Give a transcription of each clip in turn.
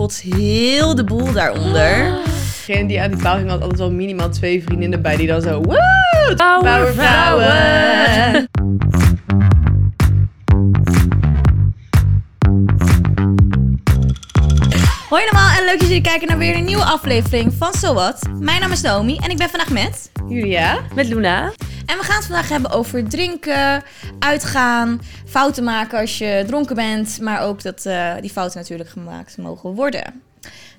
kots heel de boel daaronder. Degene die aan die paal ging had altijd wel minimaal twee vriendinnen bij die dan zo... Woe! Powervrouwen. Hoi allemaal en leuk dat jullie kijken naar weer een nieuwe aflevering van So What. Mijn naam is Naomi en ik ben vandaag met... Julia? Met Luna. En we gaan het vandaag hebben over drinken, uitgaan, fouten maken als je dronken bent. Maar ook dat eh, die fouten natuurlijk gemaakt mogen worden.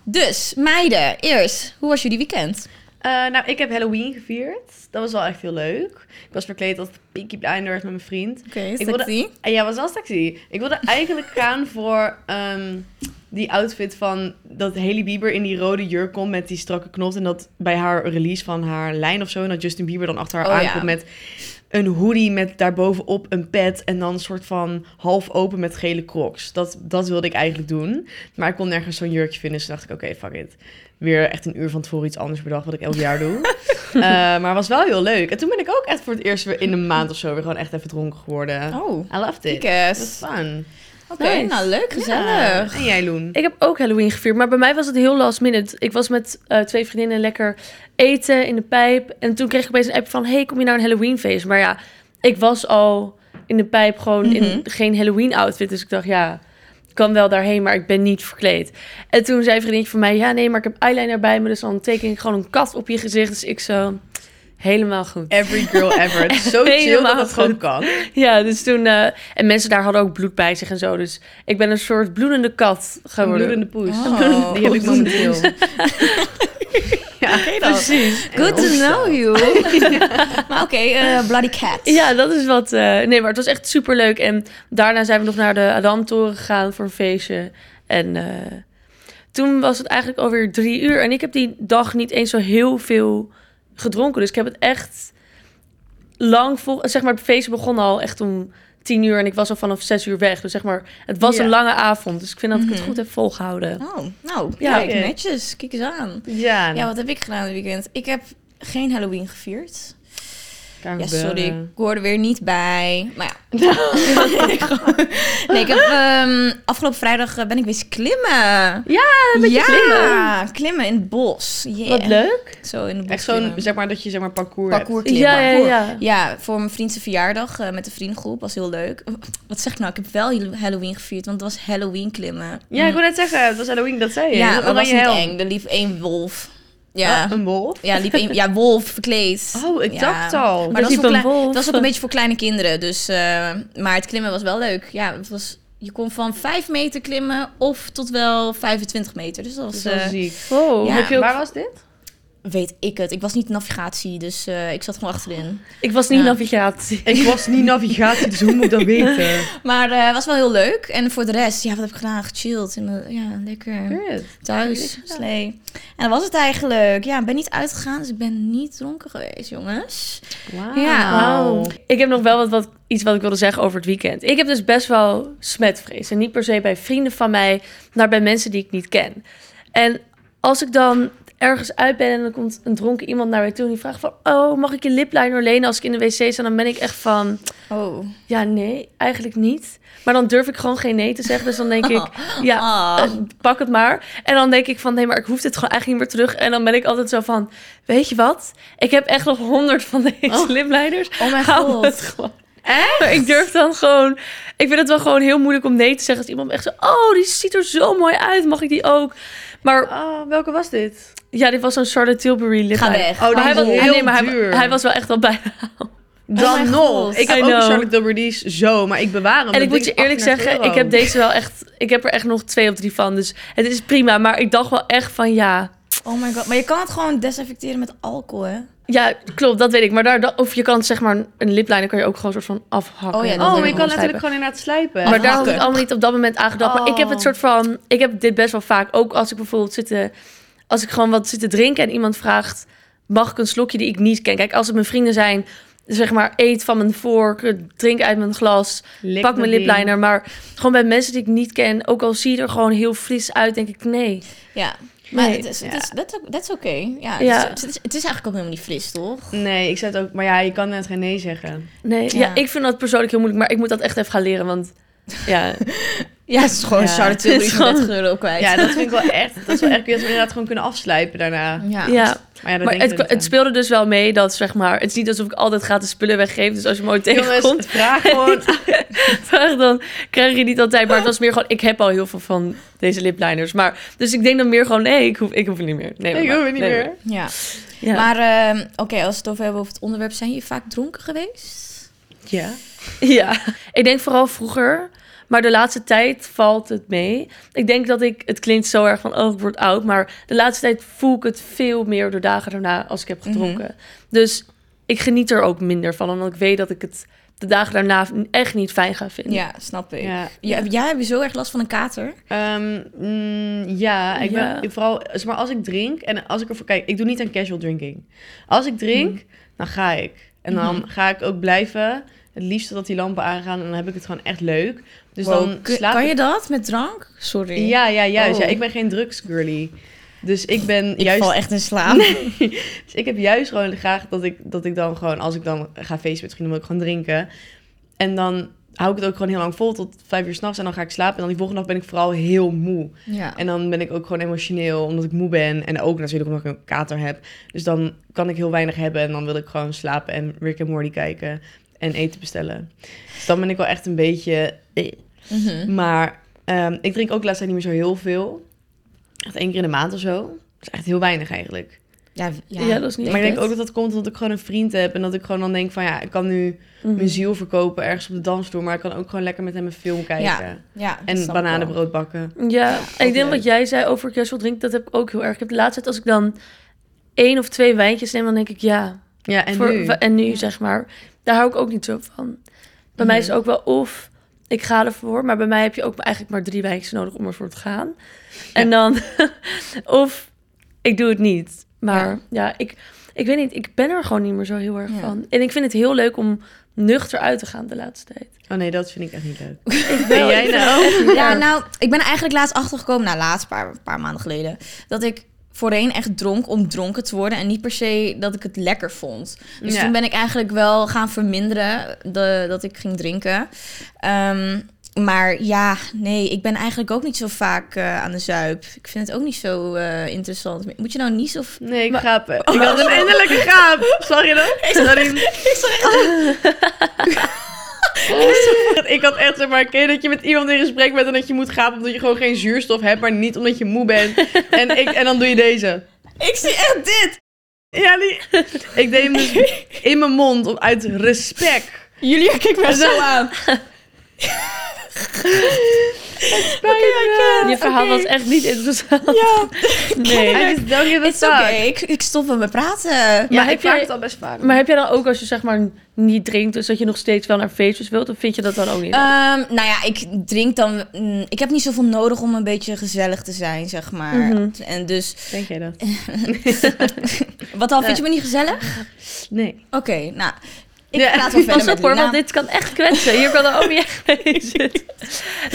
Dus, meiden, eerst, hoe was jullie weekend? Eh, nou, ik heb Halloween gevierd. Dat was wel echt heel leuk. Ik was verkleed als Peaky Blinders met mijn vriend. Oké, Ik sexy. wilde- ja, was wel sexy. Ik wilde eigenlijk gaan voor ehm, die outfit van dat Hailey Bieber in die rode jurk komt met die strakke knot. En dat bij haar release van haar lijn of zo. En dat Justin Bieber dan achter haar Oh, ja. aankomt met een hoodie met daarbovenop een pet. En dan een soort van half open met gele crocs. Dat, dat wilde ik eigenlijk doen. Maar ik kon nergens zo'n jurkje vinden. Dus dacht ik, oké, fuck it. Weer echt een uur van tevoren iets anders bedacht wat ik elk jaar doe. Eh, maar was wel heel leuk. En toen ben ik ook echt voor het eerst weer in een maand of zo weer gewoon echt even dronken geworden. Oh, I loved it. was fun. Oké, Nice. nou leuk, gezellig. Ja. En jij, Loen? Ik heb ook Halloween gevierd, maar bij mij was het heel last minute. Ik was met eh, twee vriendinnen lekker eten in de pijp. En toen kreeg ik opeens een app van, hey, kom je naar een Halloween feest? Maar ja, ik was al in de pijp gewoon Mhm. in geen Halloween outfit. Dus ik dacht, ja, ik kan wel daarheen, maar ik ben niet verkleed. En toen zei een vriendinnetje van mij, ja nee, maar ik heb eyeliner bij me. Dus dan teken ik gewoon een kat op je gezicht. Dus ik zo, helemaal goed. Every girl ever. Het is zo chill Helemaal dat het gewoon kan. Ja, dus toen... eh, en mensen daar hadden ook bloed bij zich en zo. Dus ik ben een soort bloedende kat Een geworden. bloedende poes. Oh. Die heb ik momenteel. ja, Precies. Good to know you. maar oké, eh, Bloody Cat. Ja, dat is wat. eh, nee, maar het was echt super leuk. En daarna zijn we nog naar de Adamtoren gegaan voor een feestje. En eh, toen was het eigenlijk alweer drie uur. En ik heb die dag niet eens zo heel veel gedronken. Dus ik heb het echt lang vol. Zeg maar, het feest begon al echt om tien uur. En ik was al vanaf zes uur weg. Dus zeg maar, het was Ja. een lange avond. Dus ik vind dat ik het Mhm. goed heb volgehouden. Oh, nou, Ja. kijk, netjes. Kijk eens aan. Ja, Ja, wat heb ik gedaan dit weekend? Ik heb geen Halloween gevierd. Kan Ja, sorry, ik hoorde er weer niet bij. Maar ja. nee, ik heb ehm, afgelopen vrijdag eh, ben ik weer klimmen. Ja, een beetje ja, klimmen. klimmen in het bos. Yeah. Wat leuk. Zo in het bos Echt zo'n, zeg maar, dat je zeg maar parcours, parcours hebt. Ja, ja, ja. Ja, voor mijn vriend zijn verjaardag eh, met de vriendengroep. Was heel leuk. Wat zeg ik nou? Ik heb wel Halloween gevierd, want het was Halloween klimmen. Ja, ik wil net zeggen, het was Halloween, dat zei je. Ja, het was niet helm. eng. Er liep één wolf. Ja, een wolf? ja, liep ja wolf verkleed. Oh, ik Ja. dacht al. Maar dat, was klein- wolf. dat was ook een beetje voor kleine kinderen. Dus, eh, maar het klimmen was wel leuk. Ja, het was, je kon van 5 meter klimmen of tot wel 25 meter. Dus dat Dat was, eh, ziek. Wow. Ja. Heb je ook- Waar was dit? Weet ik het. Ik was niet navigatie, dus eh, ik zat gewoon achterin. Ik was niet Ja. navigatie. Ik was niet navigatie, dus hoe moet ik dat weten? Maar eh, het was wel heel leuk. En voor de rest, ja, wat heb ik gedaan? Gechilled. In mijn- ja, lekker Good. thuis, slee. En dat was het eigenlijk. Ja, ik ben niet uitgegaan, dus ik ben niet dronken geweest, jongens. Wauw. Ja. Wauw. Ik heb nog wel wat, wat, iets wat ik wilde zeggen over het weekend. Ik heb dus best wel smetvrees. En niet per se bij vrienden van mij, maar bij mensen die ik niet ken. En als ik dan ergens uit ben en dan komt een dronken iemand naar mij toe... en die vraagt van, oh, mag ik je lipliner lenen als ik in de wc sta? Dan ben ik echt van, Oh. ja, nee, eigenlijk niet. Maar dan durf ik gewoon geen nee te zeggen. Dus dan denk ik, ja, Ah. eh, pak het maar. En dan denk ik van, nee, maar ik hoef dit gewoon eigenlijk niet meer terug. En dan ben ik altijd zo van, weet je wat? Ik heb echt nog honderd van deze Oh. lipliners. Oh mijn Hou god. het gewoon. Maar ik durf dan gewoon... Ik vind het wel gewoon heel moeilijk om nee te zeggen. Als iemand echt zo... Oh, die ziet er zo mooi uit. Mag ik die ook? Maar Oh, welke was dit? ja, dit was zo'n Charlotte Tilbury lip Ga weg. Oh, Maar hij is was, heel nee, maar hij, duur. hij was wel echt al bijna... Dan mijn nog. Ik heb I ook know. Charlotte Tilbury, die is zo, maar ik bewaar hem. En ik moet je eerlijk 38 zeggen, euro. ik heb deze wel echt... Ik heb er echt nog twee of drie van. Dus het is prima. Maar ik dacht wel echt van ja... Oh my god. Maar je kan het gewoon desinfecteren met alcohol, hè? Ja, klopt, dat weet ik. Maar daar, of je kan zeg maar een lipliner kan je ook gewoon soort van afhakken. Oh ja, dat Oh, je kan slijpen. gewoon inderdaad slijpen. Maar daar had ik allemaal niet op dat moment aan gedacht. Maar ik heb het Oh. soort van... Ik heb dit best wel vaak. Ook als ik bijvoorbeeld zit te... Als ik gewoon wat zit te drinken en iemand vraagt... Mag ik een slokje die ik niet ken? Kijk, als het mijn vrienden zijn... Zeg maar, eet van mijn vork, drink uit mijn glas, Lik pak mijn lipliner. Maar gewoon bij mensen die ik niet ken, ook al zie je er gewoon heel fris uit, denk ik nee. Ja. Maar Nee. het is, het Ja. is, dat is, dat is oké. Ja, Ja. Het, is, het, is, het is eigenlijk ook helemaal niet fris, toch? Nee, ik zei het ook. Maar ja, je kan net geen nee zeggen. Nee, ja. Ja. ik vind dat persoonlijk heel moeilijk, maar ik moet dat echt even gaan leren. Want Ja, Ja, het is gewoon Ja, Charlotte Tilbury gewoon- 30 euro kwijt. Ja, dat vind ik wel echt. Dat is wel echt. Je had inderdaad gewoon kunnen afslijpen daarna. ja. ja. Maar ja, dat maar denk het, het speelde dus wel mee dat, zeg maar... Het is niet alsof ik altijd gratis spullen weggeef. Dus als je me ooit tegenkomt, vraag gewoon. vraag dan krijg je niet altijd. Maar het was meer gewoon... Ik heb al heel veel van deze lipliners. Maar, dus ik denk dan meer gewoon... Nee, ik hoef, ik hoef het niet meer. Nee, Ik hoef het niet nee, meer. Ja. Ja. Maar ehm, oké, als we het over hebben over het onderwerp, zijn je vaak dronken geweest? Ja. Ja, ik denk vooral vroeger. Maar de laatste tijd valt het mee. Ik denk dat ik, het klinkt zo erg van, oh, ik word oud. Maar de laatste tijd voel ik het veel meer de dagen daarna als ik heb gedronken. Dus ik geniet er ook minder van. Omdat ik weet dat ik het de dagen daarna echt niet fijn ga vinden. Ja, snap ik. Ja. Ja, jij heb je zo erg last van een kater? Ehm, mm, ja, ik Ja. ben vooral, zeg maar als ik drink en als ik ervoor kijk, ik doe niet aan casual drinking. Als ik drink, Mhm. dan ga ik. En dan ga ik ook blijven. Het liefst dat die lampen aangaan en dan heb ik het gewoon echt leuk. Dus Wow, dan slaap kan ik- je dat met drank? Sorry. Ja, ja, juist. Oh. Ja, ik ben geen drugsgirly. Dus ik ben ik juist. val echt in slaap. Dus ik heb juist gewoon graag dat ik, dat ik dan gewoon, als ik dan ga feesten met vrienden, wil ik gewoon drinken. En dan hou ik het ook gewoon heel lang vol tot vijf uur s'nachts en dan ga ik slapen. En dan die volgende dag ben ik vooral heel moe. Ja. En dan ben ik ook gewoon emotioneel, omdat ik moe ben. En ook natuurlijk omdat ik een kater heb. Dus dan kan ik heel weinig hebben en dan wil ik gewoon slapen en Rick and Morty kijken en eten bestellen. Dus dan ben ik wel echt een beetje... eh. Mhm. Maar ehm, ik drink ook de laatste tijd niet meer zo heel veel. Echt één keer in de maand of zo. Dat is echt heel weinig eigenlijk. Ja, ja, Ja, dat is niet maar ik denk het. ook dat dat komt omdat ik gewoon een vriend heb. En dat ik gewoon dan denk van ja, ik kan nu Mhm. mijn ziel verkopen ergens op de dansvloer. Maar ik kan ook gewoon lekker met hem een film kijken. Ja, ja, En bananenbrood bakken. Ja, en ik denk leuk. wat jij zei over casual drink, dat heb ik ook heel erg. Ik heb de laatste tijd als ik dan één of twee wijntjes neem, dan denk ik ja. Ja, en voor- nu? En nu, zeg maar. Daar hou ik ook niet zo van. Bij mij is het ook wel of ik ga ervoor, maar bij mij heb je ook eigenlijk maar drie wijntjes nodig om ervoor te gaan. En dan of ik doe het niet. Maar ja, Ja. ik, ik weet niet, ik ben er gewoon niet meer zo heel erg Ja. van. En ik vind het heel leuk om nuchter uit te gaan de laatste tijd. Oh nee, dat vind ik echt niet leuk. Ik Ben jij nou? Ja, nou, ik ben eigenlijk laatst achtergekomen, nou laatst, een paar, een paar maanden geleden, dat ik voorheen echt dronk om dronken te worden en niet per se dat ik het lekker vond. Dus Ja. toen ben ik eigenlijk wel gaan verminderen de, dat ik ging drinken. Ehm, maar ja, nee, ik ben eigenlijk ook niet zo vaak eh, aan de zuip. Ik vind het ook niet zo eh, interessant. Moet je nou niet of... Nee, ik gaap. Ik had een innerlijke gaap. Zag je dat? Sorry. Ik had echt, zeg maar, ken dat je met iemand in gesprek bent en dat je moet gapen omdat je gewoon geen zuurstof hebt, maar niet omdat je moe bent. En, ik, en dan doe je deze. Ik zie echt dit! Ja, die, ik deed hem dus in mijn mond om, uit respect. Julia kijkt me zo aan. Je verhaal was echt niet interessant. Ja, Nee. I just don't give a it's okay. fuck. Ik, ik stop wel met praten. Ja, Maar ik heb vraag jij- het al best vaak. Maar heb jij dan ook als je zeg maar niet drinkt, dus dat je nog steeds wel naar feestjes wilt, of vind je dat dan ook niet? Ehm, nou ja, ik drink dan. mm, ik heb niet zoveel nodig om een beetje gezellig te zijn, zeg maar. Mhm. En dus. Denk jij dat? Wat dan? Vind je me niet gezellig? Nee. Oké, nou. Ik Ja. praat wel verder Pas met op hoor, want dit kan echt kwetsen. Hier kan de Omi echt mee zitten.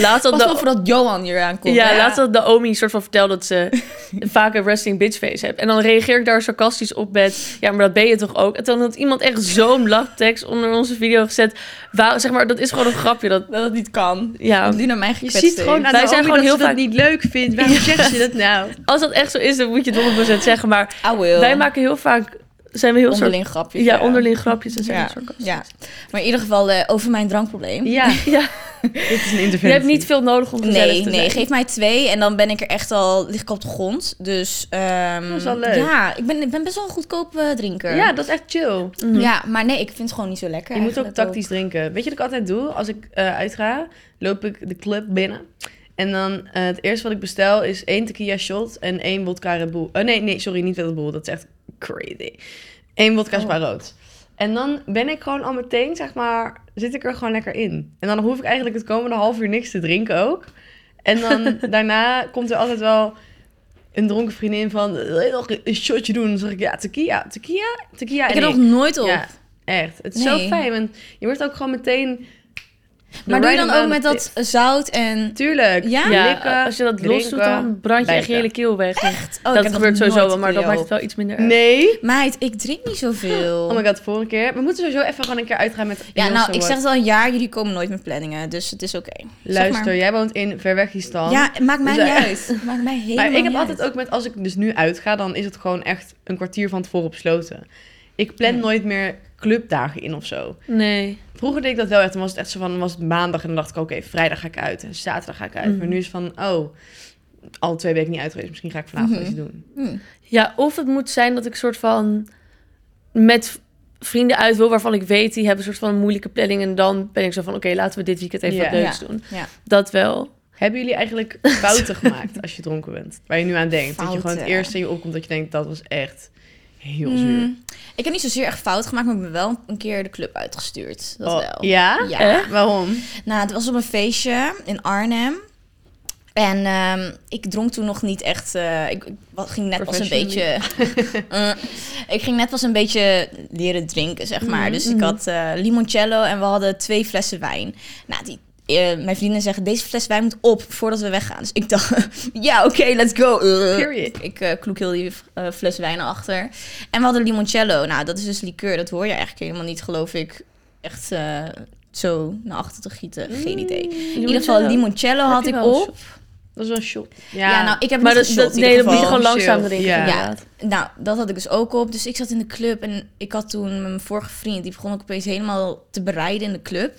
Pas op de, voordat Johan hier aankomt. ja, hè? laatst had de Omi soort van verteld dat ze vaak een resting bitch face heeft. En dan reageer ik daar sarcastisch op met, ja, maar dat ben je toch ook? En toen had iemand echt zo'n lachtekst onder onze video gezet. Waar, zeg maar, dat is gewoon een grapje. Dat, Dat het niet kan. ja, Dat Lina mij Je gekwetst ziet gewoon aan Wij de zijn gewoon dat heel ze dat vaak- niet leuk vindt. Waarom zegt ze dat nou? als dat echt zo is, dan moet je het 100% zeggen. Maar I will. wij maken heel vaak, zijn we heel soort, onderling grapjes. ja, onderling grapjes en zijn Ja, ja. Maar in ieder geval eh, over mijn drankprobleem. Ja, Ja, dit is een interventie. je hebt niet veel nodig om gezellig Nee, te nee, zijn. geef mij twee en dan ben ik er echt al, lig ik op de grond. Dus, ehm, Dat is wel leuk. Ja, ik ben, ik ben best wel een goedkoop eh, drinker. Ja, dat is echt chill. Mhm. Ja, maar nee, ik vind het gewoon niet zo lekker. Je moet ook tactisch drinken. Weet je wat ik altijd doe? Als ik eh, uitga, loop ik de club binnen. En dan het eerste wat ik bestel is één tequila shot en één vodka Red Bull. Oh nee, nee, sorry, niet Red Bull. Dat is echt crazy. Eén vodka Oh. Spa rood. En dan ben ik gewoon al meteen, zeg maar, zit ik er gewoon lekker in. En dan hoef ik eigenlijk het komende half uur niks te drinken ook. En dan daarna komt er altijd wel een dronken vriendin van, wil je nog een shotje doen? Dan zeg ik, ja, tequila, tequila, tequila. Ik heb nog nooit op. Ja, echt. Het is zo fijn. Want je wordt ook gewoon meteen Maar doe je dan ook met dat zout en... Tuurlijk. Ja? Ja, Likken, als je dat los doet, dan brand je echt je hele keel weg. Oh, ik dat gebeurt sowieso wel, maar dat maakt het wel iets minder erg. Nee. Meid, ik drink niet zoveel. Oh my god, volgende keer. We moeten sowieso even gewoon een keer uitgaan met... ja, nou, ik zeg het al een jaar, jullie komen nooit met planningen, dus het is oké. Luister, maar. jij woont in Verwegistan. Ja, het maakt mij Dus, niet eh, uit. Het maakt mij helemaal Maar ik heb altijd uit. ook met, als ik dus nu uitga, dan is het gewoon echt een kwartier van tevoren besloten. Ik plan nooit meer clubdagen in of zo. Nee. Vroeger deed ik dat wel echt. Dan was het echt zo van, dan was het maandag en dan dacht ik, oké, vrijdag ga ik uit en zaterdag ga ik uit. Mhm. Maar nu is het van, oh, al twee weken niet uit geweest. Misschien ga ik vanavond Mhm. iets doen. Hm. Ja, of het moet zijn dat ik soort van met vrienden uit wil waarvan ik weet die hebben een soort van een moeilijke planning en dan ben ik zo van oké laten we dit weekend even wat leuks Ja. doen. Ja. Dat wel. Hebben jullie eigenlijk fouten gemaakt als je dronken bent? Waar je nu aan denkt. Dat je gewoon het eerste in je opkomt dat je denkt, dat was echt heel zuur. Mm, ik heb niet zozeer echt fout gemaakt, maar ik ben wel een keer de club uitgestuurd. Dat Oh, wel. Ja? Ja. Echt? Waarom? Nou, het was op een feestje in Arnhem. En ehm, ik dronk toen nog niet echt. eh, ik, ik wa- ging net pas een beetje. Eh, ik ging net pas een beetje leren drinken, zeg maar. Mhm, dus ik had eh, limoncello en we hadden twee flessen wijn. Nou, die. Eh, mijn vrienden zeggen, deze fles wijn moet op voordat we weggaan. Dus ik dacht, ja, oké, let's go. Period. ik eh kloek heel die fles wijn achter. En we hadden limoncello. Nou, dat is dus liqueur. Dat hoor je eigenlijk helemaal niet, geloof ik. Echt zo naar achter te gieten. Geen idee. In ieder geval, limoncello had ik op. Dat is wel een shot. Ja, nou, ik heb maar niet dat, geshot dat, nee, dat moet je gewoon langzaam drinken. Ja. Nou, dat had ik dus ook op. Dus ik zat in de club en ik had toen met mijn vorige vriend... die begon ook opeens helemaal te bereiden in de club.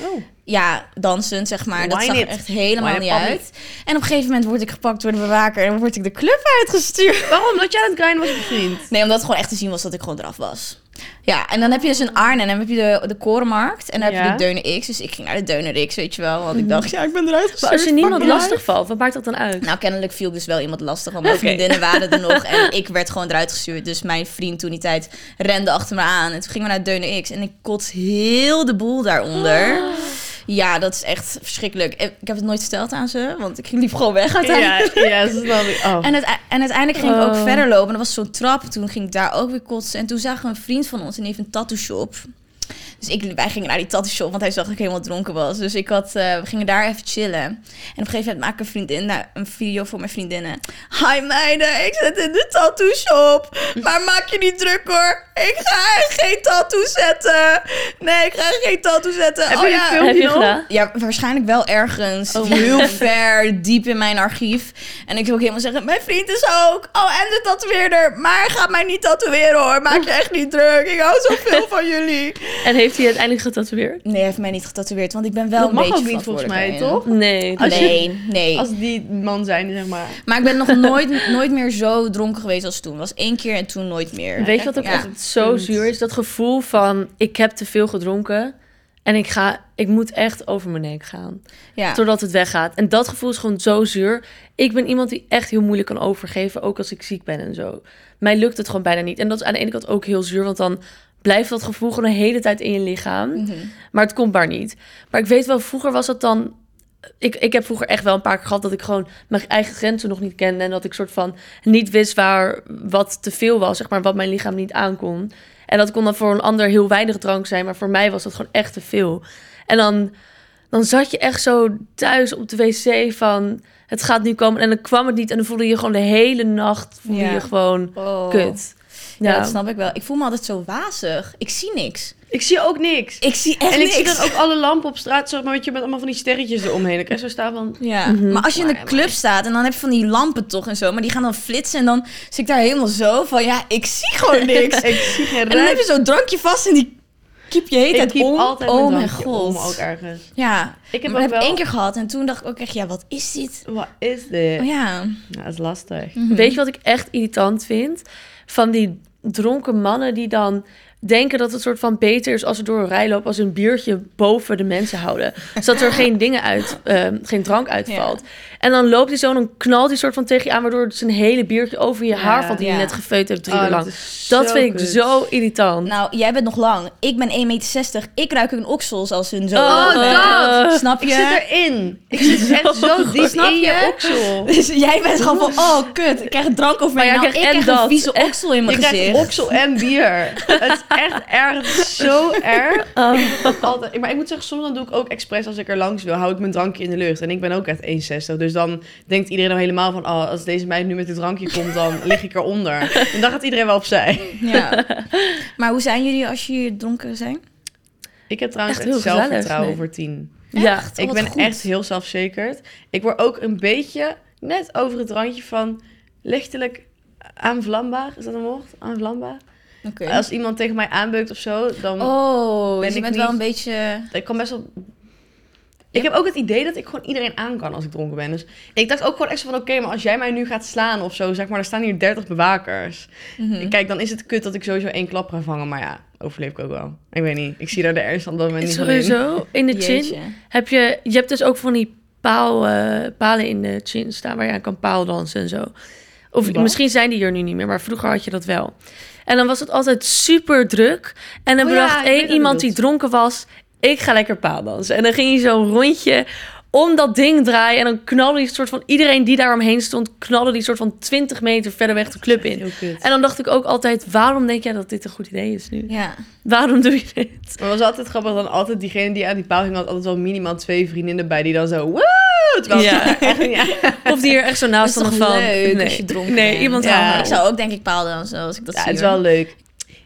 Oh. Ja, dansend, zeg maar. Dat zag er echt helemaal niet it, uit. En op een gegeven moment word ik gepakt door de bewaker... en word ik de club uitgestuurd. Waarom? Omdat jij aan het grinden was met je vriend. Nee, omdat het gewoon echt te zien was dat ik gewoon eraf was. Ja, en dan heb je dus een Arnhem en dan heb je de, de Korenmarkt... en dan heb je de Deuner X. Dus ik ging naar de Deuner X, weet je wel. Want ik dacht, ja, ik ben eruit gestuurd. Maar als je niemand lastig valt, wat maakt dat dan uit? Nou, kennelijk viel dus wel iemand lastig. Want mijn vriendinnen waren er nog. En ik werd gewoon eruit gestuurd. Dus mijn vriend toen die tijd rende achter me aan. En toen gingen we naar Deunen X. En ik kots heel de boel daaronder. Ja, dat is echt verschrikkelijk. Ik heb het nooit verteld aan ze. Want ik liep gewoon weg uiteindelijk. Ja, ja. Oh. En, het, en uiteindelijk ging ik ook Oh. verder lopen. En er was zo'n trap. Toen ging ik daar ook weer kotsen. En toen zagen we een vriend van ons. En die heeft een tattoo shop. Dus ik, wij gingen naar die tattoo shop. Want hij zag dat ik helemaal dronken was. Dus ik had, eh, we gingen daar even chillen. En op een gegeven moment maak ik een vriendin nou, een video voor mijn vriendinnen. Hi meiden, ik zit in de tattoo shop. Maar maak je niet druk hoor. Ik ga geen tattoo zetten. Nee, ik ga geen tattoo zetten. Heb oh je ja. een filmpje Heb je gedaan? Ja, waarschijnlijk wel ergens. Oh. heel ver, diep in mijn archief. En ik wil ook helemaal zeggen, mijn vriend is ook. Oh, en de tatoeëerder. Maar ga mij niet tatoeëren hoor. Maak je echt niet druk. Ik hou zoveel van jullie. En heeft hij uiteindelijk getatoeëerd? Nee, hij heeft mij niet getatoeëerd. Want ik ben wel Dat een mag beetje ook niet volgens mij, toch? Nee. Als je-. Nee. Als die man zijn, zeg maar. Maar ik ben nog nooit, nooit meer zo dronken geweest als toen. was één keer en toen nooit meer. Weet je wat ook Ja. echt zo zuur is? Dat gevoel van ik heb te veel gedronken en ik ga, ik moet echt over mijn nek gaan. Ja. Totdat het weggaat. En dat gevoel is gewoon zo zuur. Ik ben iemand die echt heel moeilijk kan overgeven, ook als ik ziek ben en zo. Mij lukt het gewoon bijna niet. En dat is aan de ene kant ook heel zuur, want dan blijft dat gevoel gewoon de hele tijd in je lichaam. Mhm. Maar het komt maar niet. Maar ik weet wel, vroeger was dat dan. Ik, ik heb vroeger echt wel een paar keer gehad dat ik gewoon mijn eigen grenzen nog niet kende. En dat ik soort van niet wist waar wat te veel was, zeg maar, wat mijn lichaam niet aankon. En dat kon dan voor een ander heel weinig drank zijn, maar voor mij was dat gewoon echt te veel. En dan, dan zat je echt zo thuis op de wc van het gaat nu komen. En dan kwam het niet en dan voelde je gewoon de hele nacht voelde Ja. je gewoon Oh. kut. Ja. dat snap ik wel. Ik voel me altijd zo wazig. Ik zie niks. Ik zie ook niks. Ik zie echt en ik niks. zie dan ook alle lampen op straat, zeg maar, weet je, met allemaal van die sterretjes eromheen. Ik zo staan van... Ja, Mhm. maar als je in de club staat en dan heb je van die lampen toch en zo, maar die gaan dan flitsen en dan zit ik daar helemaal zo van, ja, ik zie gewoon niks. Ik zie geen en dan heb je zo'n drankje vast en die kiep je heet het om. altijd oh mijn god. om, ook ergens. Ja, Ik heb maar ook heb wel... één keer gehad en toen dacht ik ook echt, ja, wat is dit? Wat is dit? Oh ja. Ja, dat is lastig. Mhm. Weet je wat ik echt irritant vind? Van die dronken mannen die dan denken dat het soort van beter is als ze door een rij lopen als een biertje boven de mensen houden. Zodat er geen dingen uit, ehm, geen drank uitvalt. En dan loopt hij zo en dan knalt hij soort van tegen je aan, waardoor zijn hele biertje over je Ja, haar valt die ja. je net gefeut hebt drie Oh, uur lang. dat vind ik zo irritant. Nou, jij bent nog lang. Ik ben 1,60 meter. Ik ruik een oksels als hun zo. Oh, dat! Snap Ik je? zit erin. Ik zit echt zo diep Snap in je je? oksel. Dus jij bent gewoon van, oh kut, ik krijg een drank over Maar mij. jij Nou, krijgt ik en krijg een dat. vieze oksel in mijn krijgt gezicht. oksel en bier. Het, echt erg. Het zo erg. Oh. Altijd. Maar ik moet zeggen, soms dan doe ik ook expres als ik er langs wil, hou ik mijn drankje in de lucht. En ik ben ook echt 1,60. Dus dan denkt iedereen al helemaal van, oh, als deze meid nu met dit drankje komt, dan lig ik eronder. En dan gaat iedereen wel opzij. Ja. Maar hoe zijn jullie als jullie dronken zijn? Ik heb trouwens Echt zelfvertrouwen nee. voor 10. Ja, Echt? ik wat ben goed. echt heel zelfverzekerd. Ik word ook een beetje net over het randje van lichtelijk aanvlambaar. Is dat een woord? Aanvlambaar? Oké. Als iemand tegen mij aanbeukt of zo, dan... Oh, ben dus je ik bent wel een beetje... Ik kan best wel... Ik heb ook het idee dat ik gewoon iedereen aan kan als ik dronken ben. Dus ik dacht ook gewoon echt zo van... Oké, maar als jij mij nu gaat slaan of zo... Zeg maar, er staan hier 30 bewakers. Mhm. Kijk, dan is het kut dat ik sowieso één klap ga vangen. Maar ja, overleef ik ook wel. Ik weet niet. Ik zie daar de ernst van dat moment niet. Sowieso, in de chin Jeetje. heb je... Je hebt dus ook van die paal, eh, palen in de chin staan... waar je aan kan paaldansen en zo. Of Wat? misschien zijn die er nu niet meer, maar vroeger had je dat wel. En dan was het altijd super druk. En dan Oh ja, weet één iemand die dronken was... ik ga lekker paaldansen. En dan ging je zo'n rondje om dat ding draaien... en dan knalde die soort van... iedereen die daar omheen stond... knalde die soort van 20 meter verder weg de club in. En dan dacht ik ook altijd... waarom denk jij dat dit een goed idee is nu? Ja. Waarom doe je dit? Maar het was altijd grappig dan altijd diegene die aan die paal ging... had altijd wel minimaal twee vriendinnen bij die dan zo... Ja. het echt. Ja. Of die er echt zo naast stonden van... leuk nee, als je dronken nee, bent? iemand Ja. Ik zou ook denk ik paaldansen als ik dat Ja, zie. het is hoor. wel leuk.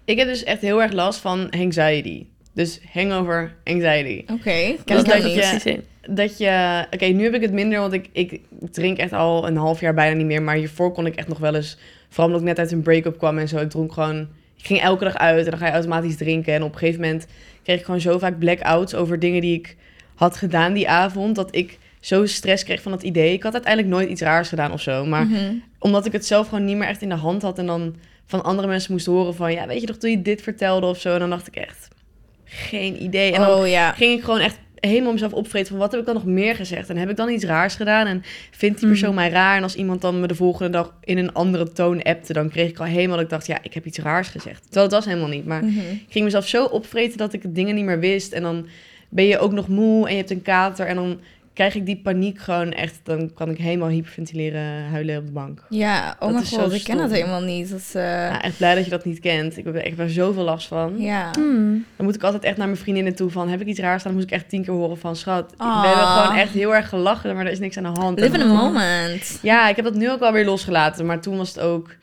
Ik heb dus echt heel erg last van anxiety. Dus hangover anxiety. Oké, ik dat dat je- niet. precies in. Dat je... Oké, nu heb ik het minder, want ik, ik drink echt al een half jaar bijna niet meer. Maar hiervoor kon ik echt nog wel eens... Vooral omdat ik net uit een break-up kwam en zo. Ik dronk gewoon... Ik ging elke dag uit en dan ga je automatisch drinken. En op een gegeven moment kreeg ik gewoon zo vaak blackouts over dingen die ik had gedaan die avond. Dat ik zo stress kreeg van het idee. Ik had uiteindelijk nooit iets raars gedaan of zo. Maar Mhm. omdat ik het zelf gewoon niet meer echt in de hand had. En dan van andere mensen moest horen van... Ja, weet je nog toen je dit vertelde of zo. En dan dacht ik echt... Geen idee. En dan Oh ja. ging ik gewoon echt helemaal mezelf opvreten van wat heb ik dan nog meer gezegd en heb ik dan iets raars gedaan en vindt die persoon mij raar en als iemand dan me de volgende dag in een andere toon appte dan kreeg ik al helemaal dat ik dacht ja ik heb iets raars gezegd terwijl het was helemaal niet maar Mhm. ik ging mezelf zo opvreten dat ik dingen niet meer wist en dan ben je ook nog moe en je hebt een kater en dan krijg ik die paniek gewoon echt dan kan ik helemaal hyperventileren huilen op de bank Ja, oh mijn is god, ik ken dat helemaal niet. Dat, eh, ja, echt blij dat je dat niet kent ik heb er echt wel zoveel last van ja. Hmm. Dan moet ik altijd echt naar mijn vriendinnen toe van... heb ik iets raars gedaan? Dan moet ik echt tien keer horen van... schat, Ah. we hebben gewoon echt heel erg gelachen... maar er is niks aan de hand. Live in a moment. Ja, ik heb dat nu ook wel weer losgelaten. Maar toen was het ook...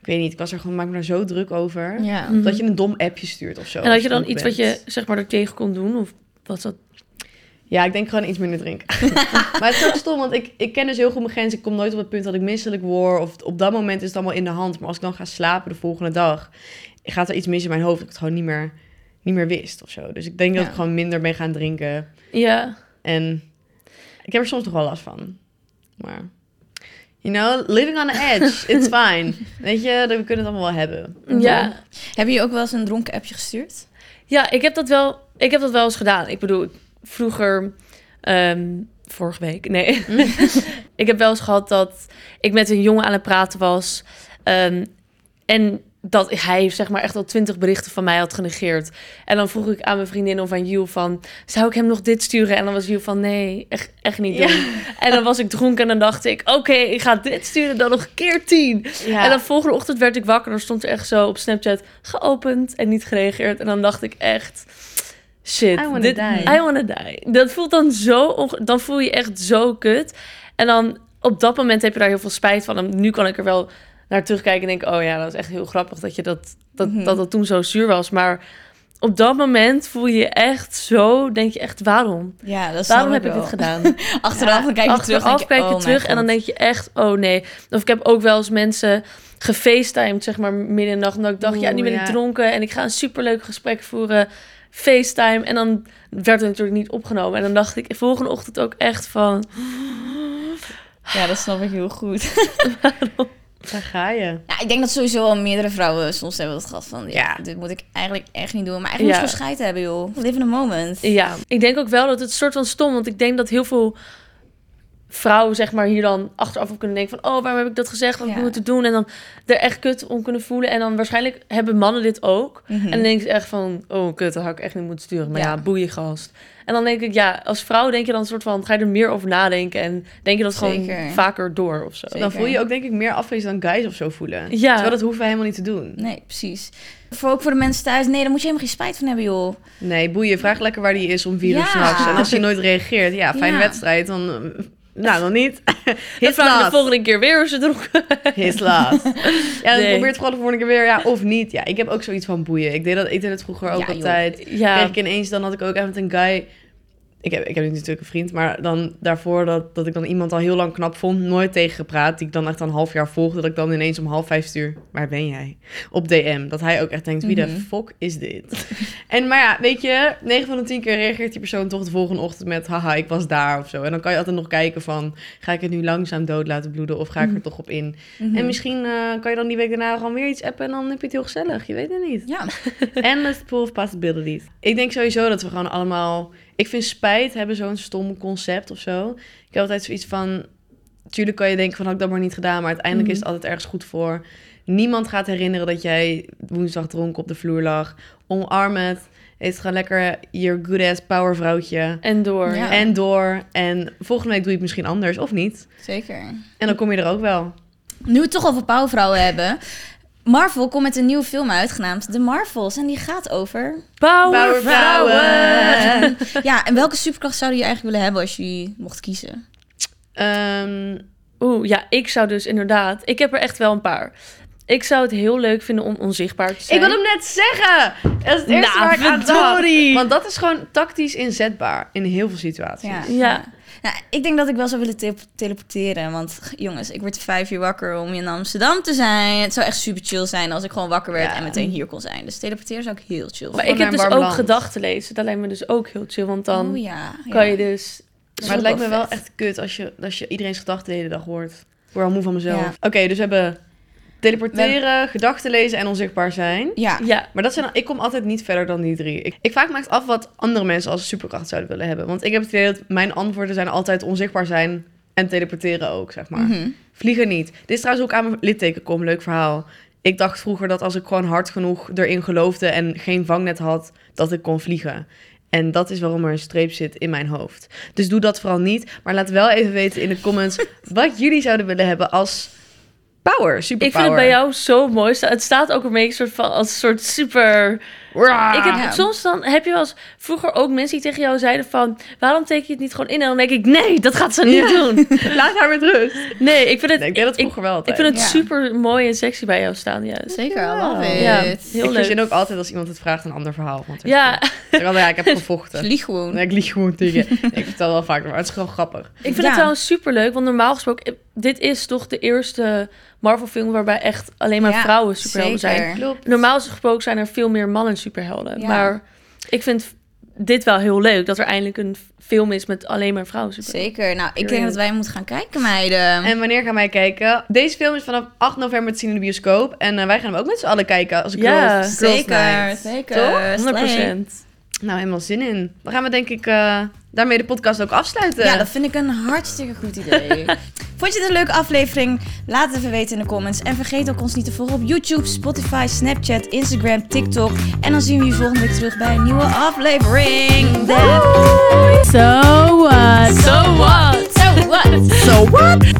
Ik weet niet, ik was er gewoon... maak me daar zo druk over... Ja. Mhm. dat je een dom appje stuurt of zo. En had als je dan iets wat je zeg maar er tegen kon doen? Of was dat... Ja, ik denk gewoon iets minder drinken. maar het is ook stom, want ik, ik ken dus heel goed mijn grens. Ik kom nooit op het punt dat ik misselijk word. Of op dat moment is het allemaal in de hand. Maar als ik dan ga slapen de volgende dag... gaat er iets mis in mijn hoofd dat ik het gewoon niet meer, niet meer wist of zo. Dus ik denk dat ik gewoon minder ben gaan drinken... Ja. En ik heb er soms nog wel last van. Maar, you know, living on the edge, it's fine. Weet je, we kunnen het allemaal wel hebben. Ja. Heb je ook wel eens een dronken appje gestuurd? Ja, ik heb dat wel, ik heb dat wel eens gedaan. Ik bedoel, vroeger, ehm, vorige week, nee. ik heb wel eens gehad dat ik met een jongen aan het praten was. ehm, en dat hij zeg maar echt al twintig berichten van mij had genegeerd. En dan vroeg ik aan mijn vriendin of aan Jules van... zou ik hem nog dit sturen? En dan was Jules van nee, echt, echt niet doen. En dan was ik dronken en dan dacht ik... oké, ik ga dit sturen, dan nog keer tien. Ja. En dan volgende ochtend werd ik wakker en dan stond er echt zo op Snapchat geopend en niet gereageerd. En dan dacht ik echt, shit, I wanna dit, die. I wanna die. Dat voelt dan zo, onge- dan voel je echt zo kut. En dan op dat moment heb je daar heel veel spijt van. En nu kan ik er wel naar terugkijken en denken, oh ja, dat is echt heel grappig dat je dat, dat, Mhm. dat, dat toen zo zuur was. Maar op dat moment voel je je echt zo, denk je echt, waarom? Ja, dat Waarom heb ik dit gedaan? Achteraf dan kijk je terug. Achteraf denk kijk je oh terug en dan denk je echt, oh nee. Of ik heb ook wel eens mensen gefacetimed, zeg maar, midden in de nacht. Omdat ik dacht, ja, nu ben ik ja. dronken en ik ga een superleuk gesprek voeren. FaceTime. En dan werd het natuurlijk niet opgenomen. En dan dacht ik volgende ochtend ook echt van... Ja, dat snap ik heel goed. Daar ga je. Ja, ik denk dat sowieso al meerdere vrouwen soms hebben dat gehad van... Ja, Ja. dit moet ik eigenlijk echt niet doen. Maar eigenlijk Ja. moet je hebben, joh. Live in a moment. Ja, ik denk ook wel dat het soort van stom... Want ik denk dat heel veel vrouwen zeg maar hier dan achteraf op kunnen denken van... oh, waarom heb ik dat gezegd? Wat ik Ja. moeten doen? En dan er echt kut om kunnen voelen. En dan waarschijnlijk hebben mannen dit ook. Mhm. En dan denk je echt van, oh kut, dat had ik echt niet moeten sturen. Maar ja, Ja. boeien gast. En dan denk ik, ja, als vrouw denk je dan een soort van... ga je er meer over nadenken en denk je dat gewoon Zeker. vaker door of zo. Zeker. Dan voel je je ook denk ik meer afgewezen dan guys of zo voelen. Ja. Terwijl dat hoeven we helemaal niet te doen. Nee, precies. Voor, ook voor de mensen thuis. Nee, daar moet je helemaal geen spijt van hebben, joh. Nee, boeien. Vraag lekker waar die is om vier uur Ja. s'nachts. En als hij nooit reageert, ja, fijne Ja. wedstrijd. Dan, nou, dan niet. His vraag de volgende keer weer of ze dronken. His last. Ja, Nee. probeer het vooral de volgende keer weer. Ja, of niet. Ja, ik heb ook zoiets van boeien. Ik deed dat, ik deed het vroeger ook Ja, joh. altijd. Ja, Kreeg ik ineens, dan had ik ook even met een guy... Ik heb, ik heb nu natuurlijk een vriend, maar dan daarvoor dat, dat ik dan iemand al heel lang knap vond, nooit tegen gepraat, die ik dan echt een half jaar volgde, dat ik dan ineens om half vijf stuur, waar ben jij? Op DM. Dat hij ook echt denkt, wie Mhm. de fuck is dit? en maar ja, weet je, 9 van de 10 keer reageert die persoon toch de volgende ochtend met, haha, ik was daar of zo. En dan kan je altijd nog kijken van, ga ik het nu langzaam dood laten bloeden of ga ik er toch op in? Mhm. En misschien eh, kan je dan die week daarna gewoon weer iets appen en dan heb je het heel gezellig. Je weet het niet. Ja, Endless pool of possibilities. Ik denk sowieso dat we gewoon allemaal... Ik vind spijt hebben zo'n stom concept of zo. Ik heb altijd zoiets van... Tuurlijk kan je denken van, had ik dat maar niet gedaan. Maar uiteindelijk Mhm. is het altijd ergens goed voor. Niemand gaat herinneren dat jij woensdag dronken op de vloer lag. Omarm het. Eet gewoon lekker je good-ass powervrouwtje. en door. Ja. En door. En volgende week doe je het misschien anders, of niet. zeker. En dan kom je er ook wel. Nu we het toch over powervrouwen hebben. Marvel komt met een nieuwe film uit, genaamd The Marvels. En die gaat over... Powervrouwen. ja, en welke superkracht zouden jullie eigenlijk willen hebben als jullie mocht kiezen? Ehm, Oeh, ja, ik zou dus inderdaad... Ik heb er echt wel een paar. Ik zou het heel leuk vinden om onzichtbaar te zijn. Ik wil hem net zeggen. Dat is het eerste Nou, waar ik aan dacht. Want dat is gewoon tactisch inzetbaar in heel veel situaties. Ja. Ja. Nou, ik denk dat ik wel zou willen te- teleporteren. Want jongens, ik word vijf uur wakker om in Amsterdam te zijn. Het zou echt super chill zijn als ik gewoon wakker werd Ja. en meteen hier kon zijn. Dus teleporteren zou ik heel chill Maar ik heb dus ook gedachten lezen. Dat lijkt me dus ook heel chill. Want dan Oh ja. kan ja. je dus... Maar het lijkt me wel vet. echt kut als je, als je iedereen's gedachten de hele dag hoort. Ik word al moe van mezelf. Ja. Oké, dus we hebben teleporteren, gedachten lezen en onzichtbaar zijn. Ja. Ja, Maar dat zijn, ik kom altijd niet verder dan die drie. Ik, ik vraag me echt af wat andere mensen als superkracht zouden willen hebben. Want ik heb het idee dat mijn antwoorden zijn altijd onzichtbaar zijn en teleporteren ook, zeg maar. Mhm. Vliegen niet. Dit is trouwens ook aan mijn litteken kom, leuk verhaal. Ik dacht vroeger dat als ik gewoon hard genoeg erin geloofde en geen vangnet had, dat ik kon vliegen. En dat is waarom er een streep zit in mijn hoofd. Dus doe dat vooral niet. Maar laat wel even weten in de comments wat jullie zouden willen hebben als power, ik vind het bij jou zo mooi. Het staat ook een beetje soort van als een soort super... Ik heb, Ja. Soms dan heb je wel eens vroeger ook mensen die tegen jou zeiden van... waarom teken je het niet gewoon in? En dan denk ik, nee, dat gaat ze niet Ja. doen. Laat haar met rust. Nee, ik vind het, Nee, ik deed dat ik, vroeger wel ik vind het Ja. super mooi en sexy bij jou staan, juist. Zeker, love Ja. it. Ja, heel ik leuk. verzin ook altijd als iemand het vraagt een ander verhaal. Want Ja, ik, altijd, ja, ik heb gevochten. Vlieg gewoon. Nee, ik lieg gewoon tegen. ik vertel wel vaker, maar het is gewoon grappig. ik vind Ja. het trouwens super leuk, want normaal gesproken... eh, Dit is toch de eerste Marvel-film waarbij echt alleen maar Ja, vrouwen superhelden zijn. Klopt. Normaal gesproken zijn er veel meer mannen superhelden. Ja. Maar ik vind dit wel heel leuk, dat er eindelijk een film is met alleen maar vrouwen. Zeker. Nou, ik denk dat wij moeten gaan kijken, meiden. En wanneer gaan wij kijken? Deze film is vanaf 8 november te zien in de bioscoop. En eh, wij gaan hem ook met z'n allen kijken als Ja, girls, girls zeker, zeker. Toch? Slay. 100%. Nou, helemaal zin in. Dan gaan we denk ik eh, daarmee de podcast ook afsluiten. Ja, dat vind ik een hartstikke goed idee. Vond je dit een leuke aflevering? Laat het even weten in de comments. En vergeet ook ons niet te volgen op YouTube, Spotify, Snapchat, Instagram, TikTok. En dan zien we je volgende week terug bij een nieuwe aflevering. Doei! So what? So what? So what? So what?